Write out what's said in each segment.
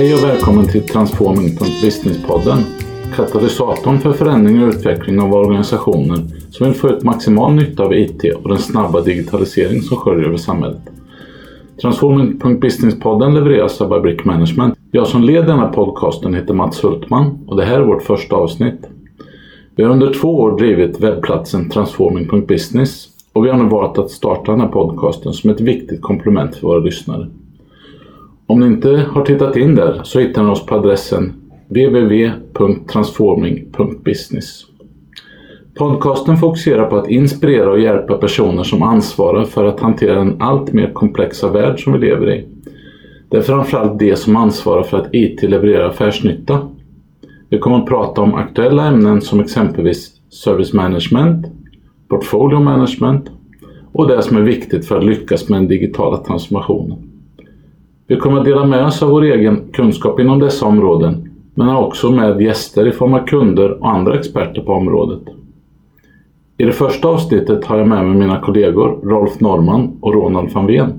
Hej och välkommen till Transforming.business-podden. Katalysatorn för förändring och utveckling av organisationer som vill få ut maximal nytta av IT och den snabba digitalisering som sköljer över samhället. Transforming.business-podden levereras av Babrick Management. Jag som leder denna podcasten heter Mats Hultman och det här är vårt första avsnitt. Vi har under två år drivit webbplatsen Transforming.business och vi har nu valt att starta den här podcasten som ett viktigt komplement för våra lyssnare. Om ni inte har tittat in där så hittar ni oss på adressen www.transforming.business. Podcasten fokuserar på att inspirera och hjälpa personer som ansvarar för att hantera den allt mer komplexa värld som vi lever i. Det är framförallt de som ansvarar för att IT levererar affärsnytta. Vi kommer att prata om aktuella ämnen som exempelvis service management, portfolio management och det som är viktigt för att lyckas med den digitala transformationen. Vi kommer att dela med oss av vår egen kunskap inom dessa områden men har också med gäster i form av kunder och andra experter på området. I det första avsnittet har jag med mig mina kollegor Rolf Norman och Ronald van Ven.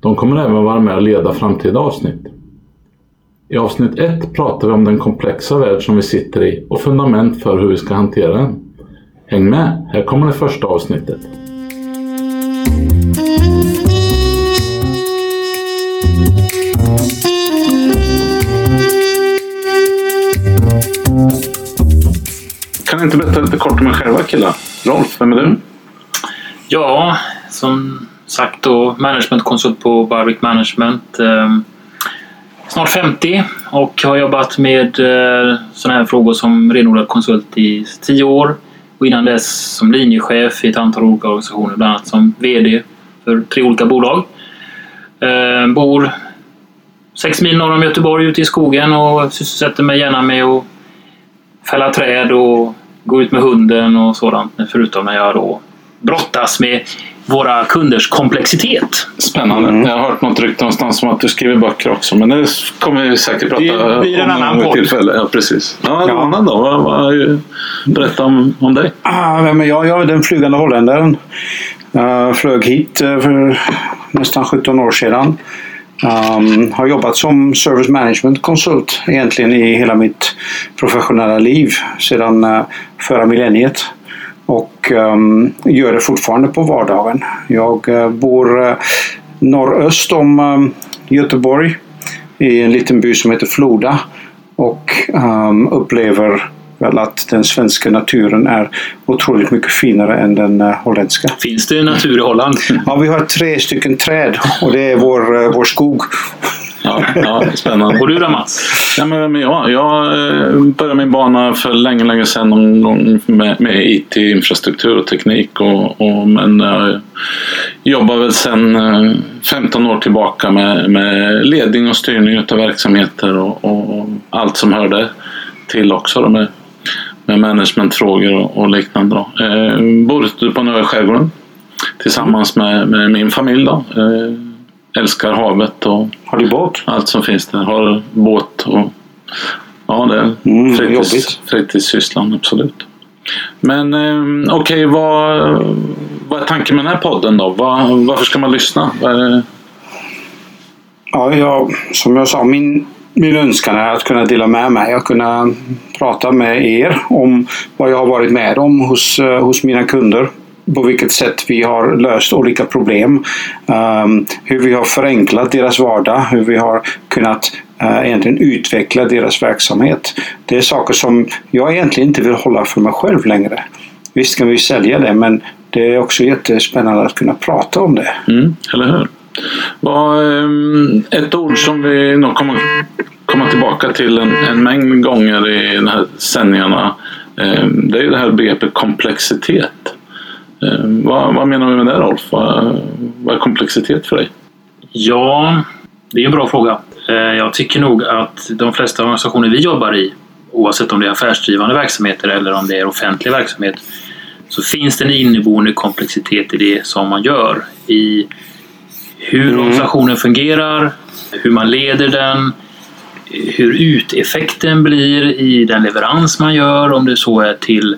De kommer även vara med och leda framtida avsnitt. I avsnitt 1 pratar vi om den komplexa värld som vi sitter i och fundament för hur vi ska hantera den. Häng med, här kommer det första avsnittet. Kan ni inte berätta lite kort om er själva killar? Rolf, vem är du? Ja, som sagt då managementkonsult på Barwick Management. Eh, snart 50 och har jobbat med eh, sådana här frågor som renodlad konsult i 10 år. Och innan dess som linjechef i ett antal olika organisationer, bland annat som VD för tre olika bolag. Eh, bor sex mil norr om Göteborg ute i skogen och sysselsätter mig gärna med att fälla träd och gå ut med hunden och sådant. Förutom när jag då brottas med våra kunders komplexitet. Spännande. Mm. Jag har hört något rykte någonstans om att du skriver böcker också. Men det kommer vi säkert prata det blir en om annan podd. tillfälle. Ja, precis. Ja, ja. Annan då? Vad, vad, berätta om, om dig. Ah, vem är jag? Jag är den flygande holländaren. Jag flög hit eh, för nästan 17 år sedan. Um, har jobbat som service management konsult egentligen i hela mitt professionella liv sedan uh, förra millenniet. Och um, gör det fortfarande på vardagen. Jag uh, bor uh, norröst om um, Göteborg i en liten by som heter Floda och um, upplever väl att den svenska naturen är otroligt mycket finare än den uh, holländska. Finns det natur i Holland? Ja, vi har tre stycken träd och det är vår, vår skog. Ja, ja, spännande. Och du då Mats? Ja, men, ja, jag eh, började min bana för länge, länge sedan någon gång med, med IT-infrastruktur och teknik. Och, och, men jag jobbar väl sedan eh, 15 år tillbaka med, med ledning och styrning av verksamheter och, och, allt som hörde till också. Då med, med managementfrågor och, och liknande. Då. Eh, bor ute på Nya skärgården tillsammans med, med, min familj. Då. Eh, älskar havet och Har du båt? allt som finns där. Har båt och ja, det är Mm, fritids, fritidssysslan, absolut. Men eh, okej, vad, vad är tanken med den här podden då? Vad, varför ska man lyssna? Ja, jag, som jag sa, min, min önskan är att kunna dela med mig och kunna prata med er om vad jag har varit med om hos, eh, hos mina kunder. På vilket sätt vi har löst olika problem. Ehm, hur vi har förenklat deras vardag. Hur vi har kunnat eh, egentligen utveckla deras verksamhet. Det är saker som jag egentligen inte vill hålla för mig själv längre. Visst kan vi sälja det men det är också jättespännande att kunna prata om det. Mm, eller hur? Ehm, ett ord som vi nog kommer komma tillbaka till en, en mängd gånger i de här sändningarna. Ehm, det är ju det här begreppet komplexitet. Ehm, Vad, vad menar vi med det Rolf? Vad, vad är komplexitet för dig? Ja, det är en bra fråga. Eh, Jag tycker nog att de flesta organisationer vi jobbar i, oavsett om det är affärsdrivande verksamheter eller om det är offentlig verksamhet, så finns det en inneboende komplexitet i det som man gör. I hur Mm. organisationen fungerar, hur man leder den, hur uteffekten blir i den leverans man gör, om det så är till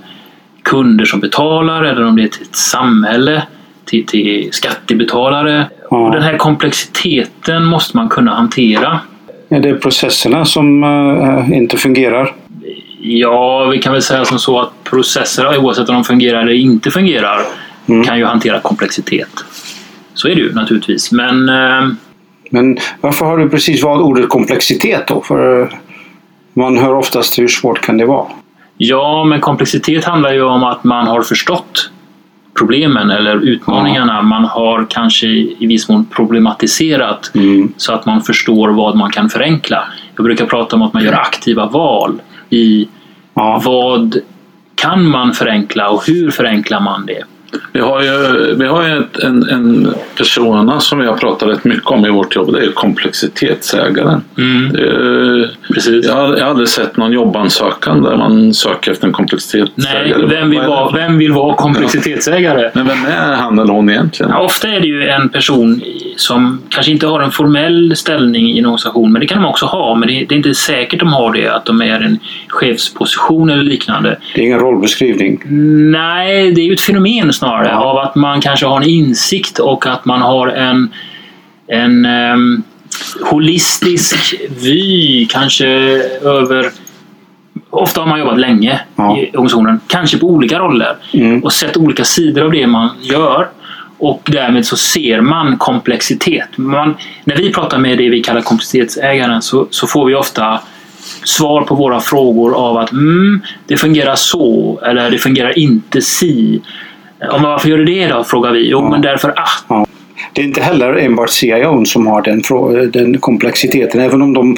kunder som betalar eller om det är till ett samhälle till, till skattebetalare. Ja. Och den här komplexiteten måste man kunna hantera. Är det processerna som eh, inte fungerar? Ja, vi kan väl säga som så att processer, oavsett om de fungerar eller inte fungerar, Mm. kan ju hantera komplexitet. Så är det ju naturligtvis. Men eh, Men varför har du precis valt ordet komplexitet då? För eh, man hör oftast hur svårt kan det vara? Ja, men komplexitet handlar ju om att man har förstått problemen eller utmaningarna. Man har kanske i viss mån problematiserat Mm. så att man förstår vad man kan förenkla. Jag brukar prata om att man gör aktiva val i Ja. vad kan man förenkla och hur förenklar man det? Vi har ju, vi har ju ett, en, en persona som vi har pratat rätt mycket om i vårt jobb. Det är ju komplexitetsägaren. Mm, Det är, precis. jag, har, jag har aldrig sett någon jobbansökan där man söker efter en Nej, komplexitetsägare. vem vill, vara, vem vill vara komplexitetsägare? Men vem är han eller hon egentligen? Ja, ofta är det ju en person som kanske inte har en formell ställning i en organisation, men det kan de också ha. Men det är, det är inte säkert de har det, att de är en chefsposition eller liknande. Det är ingen rollbeskrivning. Nej, det är ju ett fenomen snarare Ja. av att man kanske har en insikt och att man har en, en ehm, holistisk vy kanske över Ofta har man jobbat länge Ja. i organisationen, kanske på olika roller Mm. och sett olika sidor av det man gör. Och därmed så ser man komplexitet. Man, när vi pratar med det vi kallar komplexitetsägaren så, så får vi ofta svar på våra frågor av att mm, det fungerar så eller det fungerar inte si. Ja, men varför gör det det då? frågar vi. Jo, Ja. men därför att. Ja. Det är inte heller enbart CIO som har den, den komplexiteten. Även om de,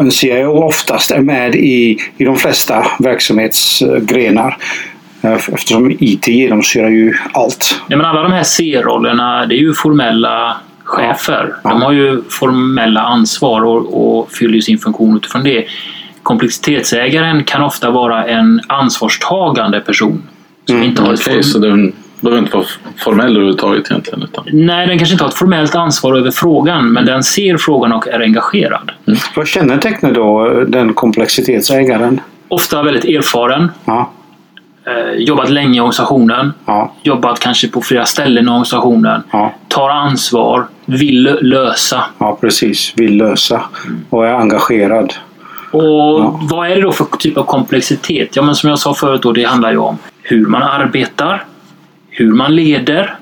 en CIO oftast är med i, i de flesta verksamhetsgrenar. Eh, Eftersom IT genomsyrar ju allt. Ja, men alla de här C-rollerna, det är ju formella chefer. Ja. De har ju formella ansvar och, och fyller sin funktion utifrån det. Komplexitetsägaren kan ofta vara en ansvarstagande person. Som Mm, inte har ett Okej, form- så den behöver inte vara formell överhuvudtaget egentligen. Utan. Nej, den kanske inte har ett formellt ansvar över frågan, men den ser frågan och är engagerad. Vad kännetecknar då den komplexitetsägaren? Ofta väldigt erfaren, Ja, eh, jobbat länge i organisationen, ja, jobbat kanske på flera ställen i organisationen, ja, tar ansvar, vill lö- lösa. ja precis. Vill lösa och är engagerad. Och vad är det då för typ av komplexitet? Ja, men som jag sa förut, då, det handlar ju om hur man arbetar, hur man leder,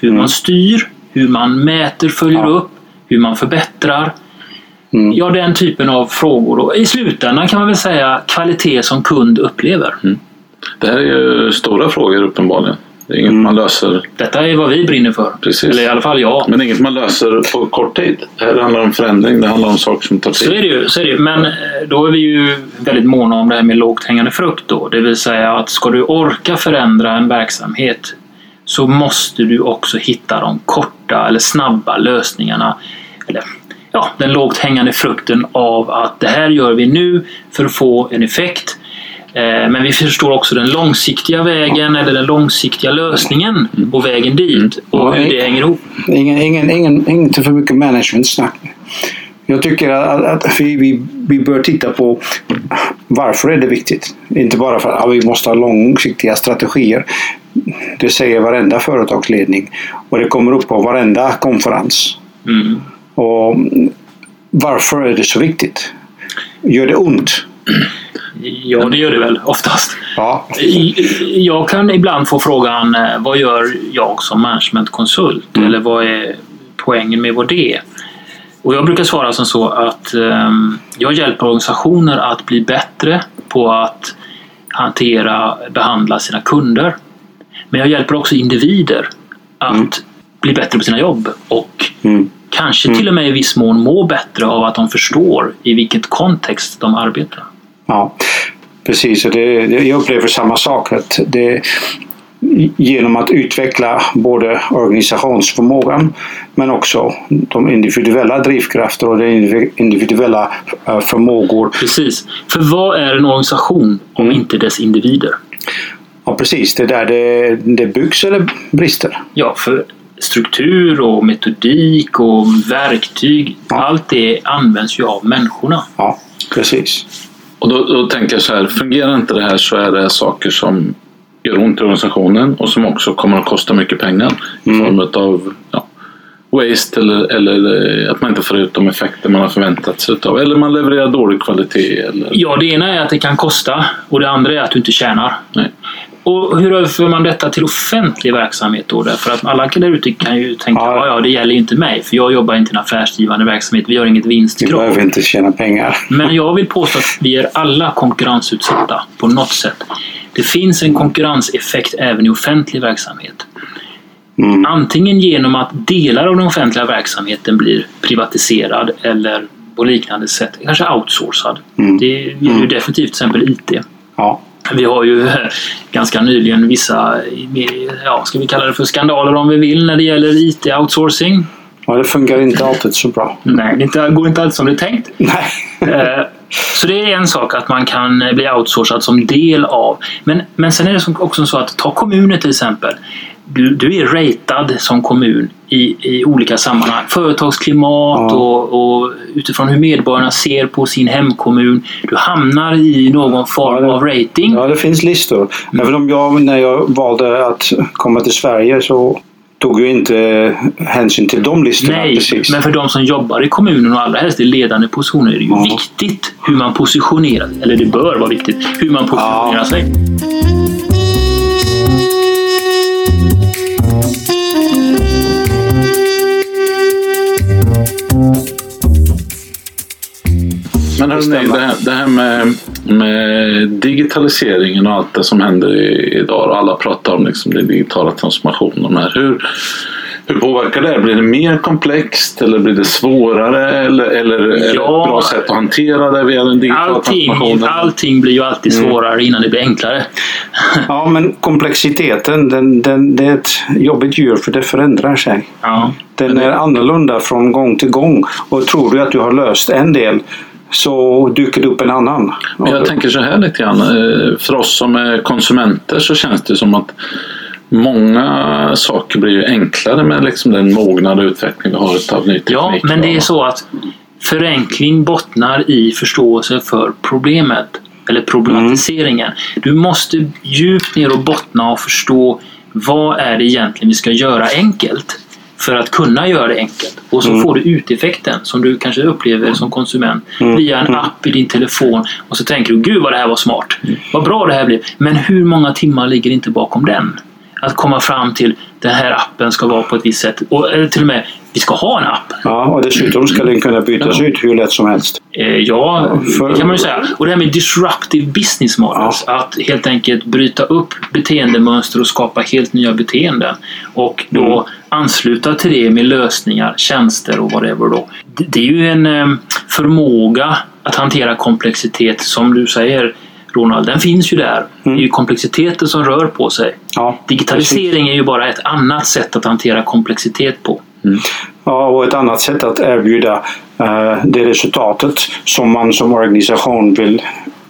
hur Mm. man styr, hur man mäter, följer Ja. upp, hur man förbättrar. Mm. Ja, den typen av frågor. Och I slutändan kan man väl säga kvalitet som kund upplever. Det här är ju stora frågor uppenbarligen. Det är inget man löser, Detta är vad vi brinner för. Precis. Eller i alla fall jag. men inget man löser på kort tid. Det handlar om förändring, det handlar om saker som tar Så är tid. det ju. Så är det ju. Men eh, då är vi ju väldigt måna om det här med lågt hängande frukt. Då. Det vill säga att ska du orka förändra en verksamhet så måste du också hitta de korta eller snabba lösningarna. Eller ja, den lågt hängande frukten av att det här gör vi nu för att få en effekt. Eh, Men vi förstår också den långsiktiga vägen eller den långsiktiga lösningen och vägen dit och hur det hänger ihop. Ingen, ingen, ingen, inte för mycket management-snack. Jag tycker att, att vi, vi, vi bör titta på varför är det viktigt. Inte bara för att ja, vi måste ha långsiktiga strategier. Det säger varenda företagsledning och det kommer upp på varenda konferens. Mm. Och varför är det så viktigt? Gör det ont? Ja, det gör det väl oftast. Ja. Jag kan ibland få frågan eh, vad gör jag som managementkonsult? Mm. Eller vad är poängen med vad det är? Och jag brukar svara som så att ehm, jag hjälper organisationer att bli bättre på att hantera, behandla sina kunder. Men jag hjälper också individer att Mm. bli bättre på sina jobb och Mm. kanske till och med i viss mån må bättre av att de förstår i vilket kontext de arbetar. Ja, precis. Och det, jag upplever samma sak. Att det, genom att utveckla både organisationsförmågan men också de individuella drivkrafter och de indivi- individuella eh, förmågor. Precis. För vad är en organisation om Mm. inte dess individer? Ja, precis. Det är där det, det byggs eller brister. Ja, för struktur och metodik och verktyg, Ja. allt det används ju av människorna. Ja, precis. Och då, då tänker jag så här, fungerar inte det här så är det saker som gör ont i organisationen och som också kommer att kosta mycket pengar i Mm. form av ja, waste eller, eller eh, att man inte får ut de effekter man har förväntat sig utav. Eller man levererar dålig kvalitet. Eller, Ja, det ena är att det kan kosta och det andra är att du inte tjänar. Nej. Och hur överför man detta till offentlig verksamhet då? Därför att alla där ute kan ju tänka Ja. ja. det gäller inte mig för jag jobbar inte i en affärsgivande verksamhet. Vi har inget Vi vinstkrav. behöver inte tjäna pengar. Men jag vill påstå att vi är alla konkurrensutsatta på något sätt. Det finns en konkurrenseffekt även i offentlig verksamhet. Mm. Antingen genom att delar av den offentliga verksamheten blir privatiserad eller på liknande sätt, kanske outsourcad. Mm. Det gäller ju Mm. definitivt till exempel IT. Ja. Vi har ju ganska nyligen vissa, ja, ska vi kalla det för skandaler om vi vill, när det gäller IT-outsourcing. ja, det funkar inte alltid så bra. Nej, det inte- går inte alltid som det är tänkt. Nej. Eh, Så det är en sak att man kan bli outsourcad som del av. Men, men sen är det också så att ta kommuner till exempel. Du, du är ratad som kommun i, i olika sammanhang. Företagsklimat Ja. och, och utifrån hur medborgarna ser på sin hemkommun. Du hamnar i någon form Ja, det- av rating. Ja, det finns listor. Även om jag, när jag valde att komma till Sverige så tog ju inte hänsyn till de listorna Nej, precis. men för de som jobbar i kommunen och allra helst i ledande positioner är det ju Ja. viktigt hur man positionerar Eller det bör vara viktigt hur man positionerar sig. Men hörni, stämmer. det här, det här med, med digitaliseringen och allt det som händer idag och alla pratar om liksom den digitala transformationen. Här. Hur, hur påverkar det? Blir det mer komplext eller blir det svårare? Eller, eller är det ett Ja. bra sätt att hantera det via den digitala Allting, transformationen? allting blir ju alltid Mm. svårare innan det blir enklare. Ja, men komplexiteten, den, den, det är ett jobbigt djur för det förändrar sig. Ja. Den är annorlunda från gång till gång. Och tror du att du har löst en del så dyker det upp en annan. Men jag tänker så här lite grann. eh, För oss som är konsumenter så känns det som att många saker blir ju enklare med liksom den mognad och utveckling vi har av ny teknik. ja, men det är så att förenkling bottnar i förståelse för problemet. Eller problematiseringen. Du måste djupt ner och bottna och förstå vad är det egentligen vi ska göra enkelt för att kunna göra det enkelt. Och så Mm. får du uteffekten som du kanske upplever som konsument Mm. via en Mm. app i din telefon och så tänker du gud vad det här var smart. Vad bra det här blev. Men hur många timmar ligger inte bakom den? Att komma fram till den här appen ska vara på ett visst sätt. Och, eller till och med, vi ska ha en app. Ja, och dessutom ska den kunna bytas Ja. ut hur lätt som helst. Eh, ja, det kan man ju säga. Och det här med disruptive business models. Att helt enkelt bryta upp beteendemönster och skapa helt nya beteenden. Och då Mm. ansluta till det med lösningar, tjänster och whatever. Då. Det, är ju en eh, förmåga att hantera komplexitet som du säger Ronald, den finns ju där. Det är ju komplexiteten som rör på sig. Ja, Digitalisering är ju bara ett annat sätt att hantera komplexitet på. Ja, och ett annat sätt att erbjuda eh, det resultatet som man som organisation vill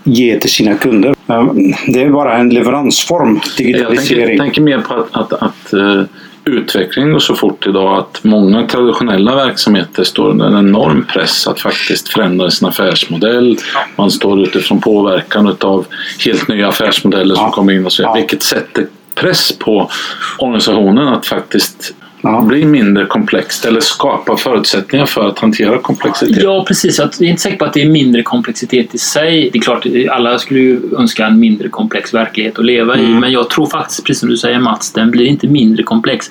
ge till sina kunder. Eh, det är bara en leveransform, Jag tänker, digitalisering. tänker mer på att, att, att eh, utvecklingen går så fort idag att många traditionella verksamheter står under en enorm press att faktiskt förändra sin affärsmodell. Man står utifrån påverkan av helt nya affärsmodeller som Ja. kommer in och så Ja. Vilket sätter press på organisationen att faktiskt Ja. bli mindre komplext eller skapa förutsättningar för att hantera komplexitet. Ja, precis. Jag är inte säker på att det är mindre komplexitet i sig. Det är klart, alla skulle ju önska en mindre komplex verklighet att leva i. Mm. Men jag tror faktiskt, precis som du säger Mats, den blir inte mindre komplex.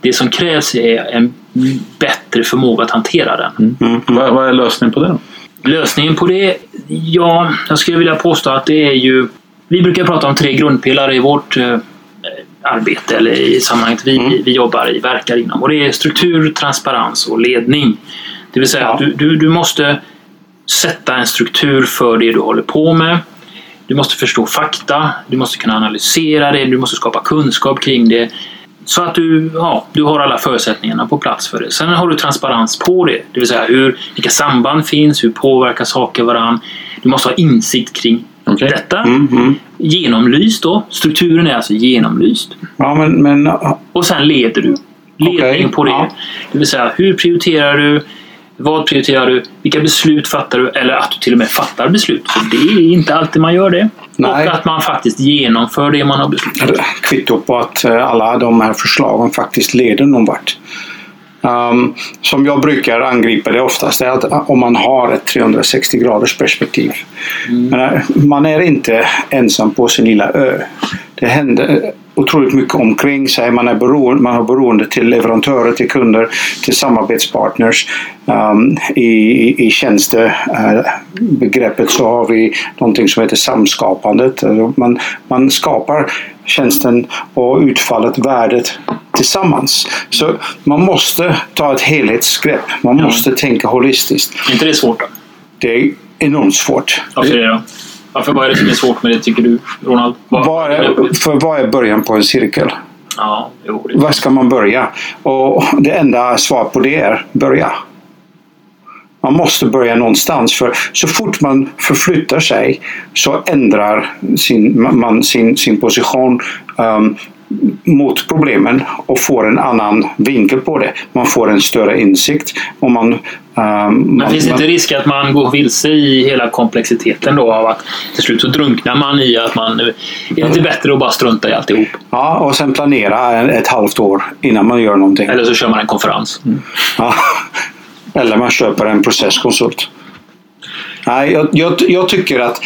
Det som krävs är en bättre förmåga att hantera den. Mm. Vad, vad är lösningen på det? Lösningen på det? Ja, jag skulle vilja påstå att det är ju... Vi brukar prata om tre grundpelare i vårt eh, arbete eller i sammanhanget vi, Mm. vi jobbar i, verkar inom. Och det är struktur, transparens och ledning. Det vill säga Ja. att du, du, du måste sätta en struktur för det du håller på med. Du måste förstå fakta, du måste kunna analysera det, du måste skapa kunskap kring det. Så att du, ja, du har alla förutsättningarna på plats för det. Sen har du transparens på det. Det vill säga hur, vilka samband finns, hur påverkar saker varann. Du måste ha insikt kring Okej. detta. Mm, mm. Genomlyst då. Strukturen är alltså genomlyst. Ja, men, men Och sen leder du. Ledning Okej, på det. ja. Det vill säga hur prioriterar du? Vad prioriterar du? Vilka beslut fattar du? Eller att du till och med fattar beslut. För det är inte alltid man gör det. Nej. Och att man faktiskt genomför det man har beslutat. kvitto på att eh, alla de här förslagen faktiskt leder någon vart. Um, som jag brukar angripa det oftast är att om man har ett 360 graders perspektiv. Men, eh, man är inte ensam på sin lilla ö. Det händer otroligt mycket omkring sig. Man, är beroende, man har beroende till leverantörer, till kunder, till samarbetspartners. Um, I i, tjänstebegreppet så har vi någonting som heter samskapandet. Alltså Man, man skapar tjänsten och utfallet, värdet tillsammans. Så man måste ta ett helhetsgrepp. Man Ja. måste tänka holistiskt. Är inte det svårt då? Det är enormt svårt. Varför det då? Varför, vad är det som är svårt med det tycker du, Ronald? Vad- Vad är, för vad är början på en cirkel? Ja, jo, det Var ska man börja? Och det enda svar på det är börja. Man måste börja någonstans för så fort man förflyttar sig så ändrar sin, man sin, sin position um, mot problemen och får en annan vinkel på det. Man får en större insikt. Och man, um, Men finns det man, inte risk att man går vilse i hela komplexiteten då av att till slut så drunknar man i att man är det inte bättre att bara strunta i alltihop? ja, och sen planera ett halvt år innan man gör någonting. Eller så kör man en konferens. Ja. Eller man köper en processkonsult. Nej, jag, jag, jag tycker att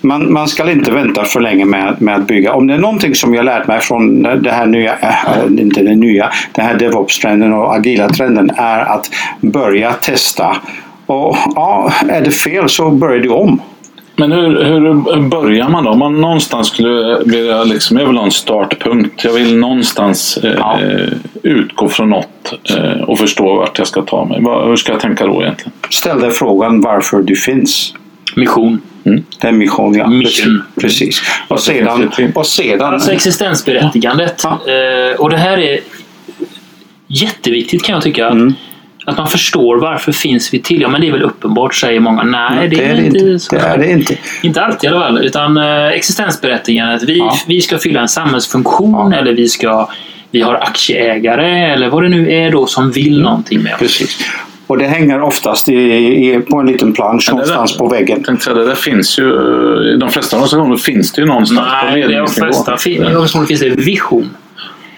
man, man ska inte vänta för länge med, med att bygga. Om det är någonting som jag lärt mig från det här nya, äh, inte det nya, den här DevOps-trenden och agila trenden är att börja testa. Och ja, är det fel så börjar du om. Men hur, hur börjar man då? Om man någonstans skulle vilja, liksom, jag vill ha en startpunkt. Jag vill någonstans eh, Ja. utgå från något eh, och förstå vart jag ska ta mig. Vad, hur ska jag tänka då egentligen? Ställ dig frågan varför du finns. Mission. Det är mission, ja. Mission. Precis. Och sedan, och sedan Alltså existensberättigandet. Eh, och det här är jätteviktigt kan jag tycka. Att, Mm. att man förstår varför finns vi till. Ja men det är väl uppenbart säger många. Nej det är, inte så. Det är det inte. Inte alltid i alla fall. Utan eh, existensberättigandet. Vi, Ja. vi ska fylla en samhällsfunktion Ja. eller vi ska vi har aktieägare eller vad det nu är då som vill någonting med oss. Precis. Och det hänger oftast i, i, på en liten plansch någonstans där- på väggen. Tänkte det där finns ju, I de flesta organisationer finns det ju någonstans på Nej, de ledningsnivå. flesta fin- i organisationer finns det vision.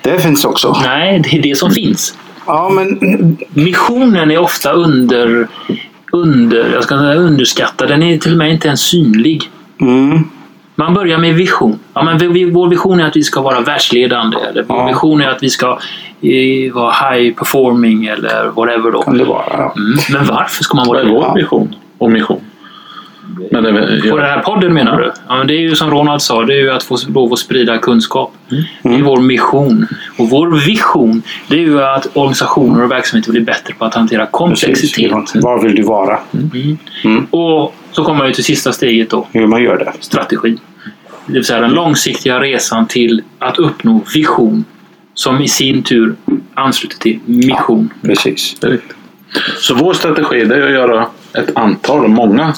Det finns också. Nej, det är det som finns. Ja, men Missionen är ofta under, under, jag ska säga underskattad. Den är till och med inte ens synlig. mm, Man börjar med vision. Ja, men vi- vår vision är att vi ska vara världsledande. Eller vår Ja. vision är att vi ska eh, vara high performing eller whatever. Då. kan det vara. Ja. Mm. Men varför ska man Vad vara är det? vår vision och mission? Men det, är- På den här podden menar du? Ja, men det är ju som Ronald sa, det är ju att få lov att sprida kunskap. Det är vår mission. Och vår vision, det är ju att organisationer och verksamheter blir bättre på att hantera Precis. komplexitet. Var vill du vara? Och så kommer man ju till sista steget då, Hur man gör det. strategi. Det vill säga den långsiktiga resan till att uppnå vision som i sin tur ansluter till mission. Precis. är riktigt. Så vår strategi är att göra ett antal, många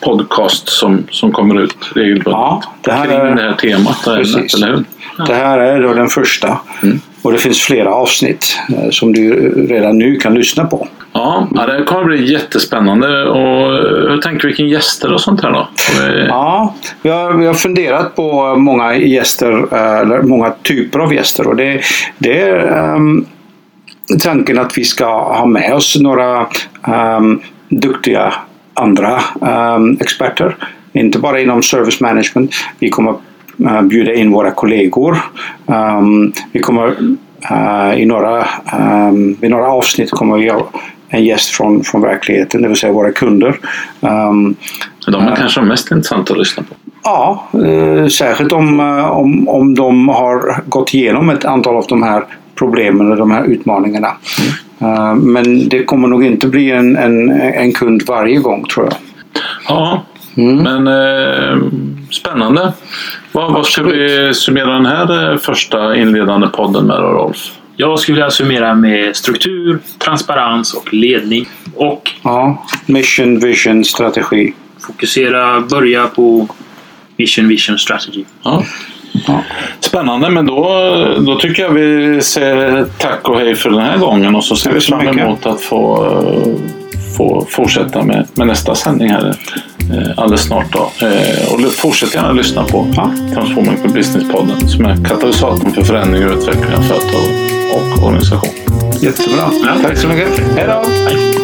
podcast som, som kommer ut regelbundet Ja, det här kring är- det här temat. ämnet, Precis. Eller hur? Det här är då den första. Och det finns flera avsnitt eh, som du redan nu kan lyssna på. Ja, det kommer bli jättespännande. Och hur tänker du vilken gäster och sånt här då? Eh, Ja, vi har, vi har funderat på många gäster, eh, eller många typer av gäster. Och det, det är ehm, tanken att vi ska ha med oss några ehm, duktiga andra ehm, experter. Inte bara inom service management. Vi kommer eh, bjuda in våra kollegor. Ehm, vi kommer eh, i, några, ehm, I några avsnitt kommer vi ha en gäst från, från verkligheten, det vill säga våra kunder. Ehm, de är kanske de mest intressanta att lyssna på. Ja, eh, särskilt om, eh, om, om de har gått igenom ett antal av de här problemen och de här utmaningarna. Eh, men det kommer nog inte bli en, en, en kund varje gång tror jag. Ja, Mm. men eh, spännande. Vad, vad ska vi summera den här eh, första inledande podden med då, Rolf? Jag skulle vilja summera med struktur, transparens och ledning. Och Ja, mission, vision, strategi. fokusera, börja på mission, vision, strategy. Ja. Ja. Spännande, men då, då tycker jag vi säger tack och hej för den här gången och så ser Tack vi fram mycket. emot att få, få fortsätta med, med nästa sändning här alldeles snart. Då. Eh, och fortsätt gärna lyssna på Ja. Transforming for Business-podden som är katalysatorn för förändring och utveckling av företag och organisation. Jättebra. Ja. Tack så mycket. Hej då!